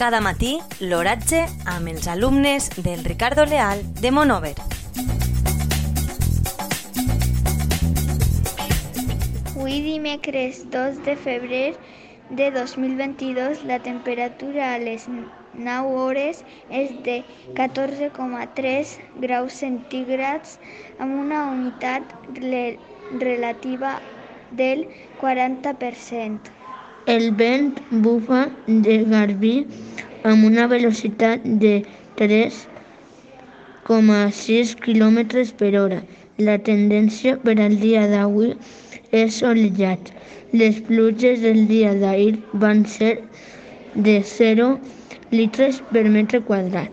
Cada matí, l'oratge amb els alumnes del Ricardo Leal de Monover. Avui dimecres 2 de febrer de 2022 la temperatura a les 9 hores és de 14,3 graus centígrads amb una humitat relativa del 40%. El vent bufa de Garbí amb una velocitat de 3,6 km per hora. La tendència per al dia d'avui és solellat. Les pluges del dia d'ahir van ser de 0 litres per metre quadrat.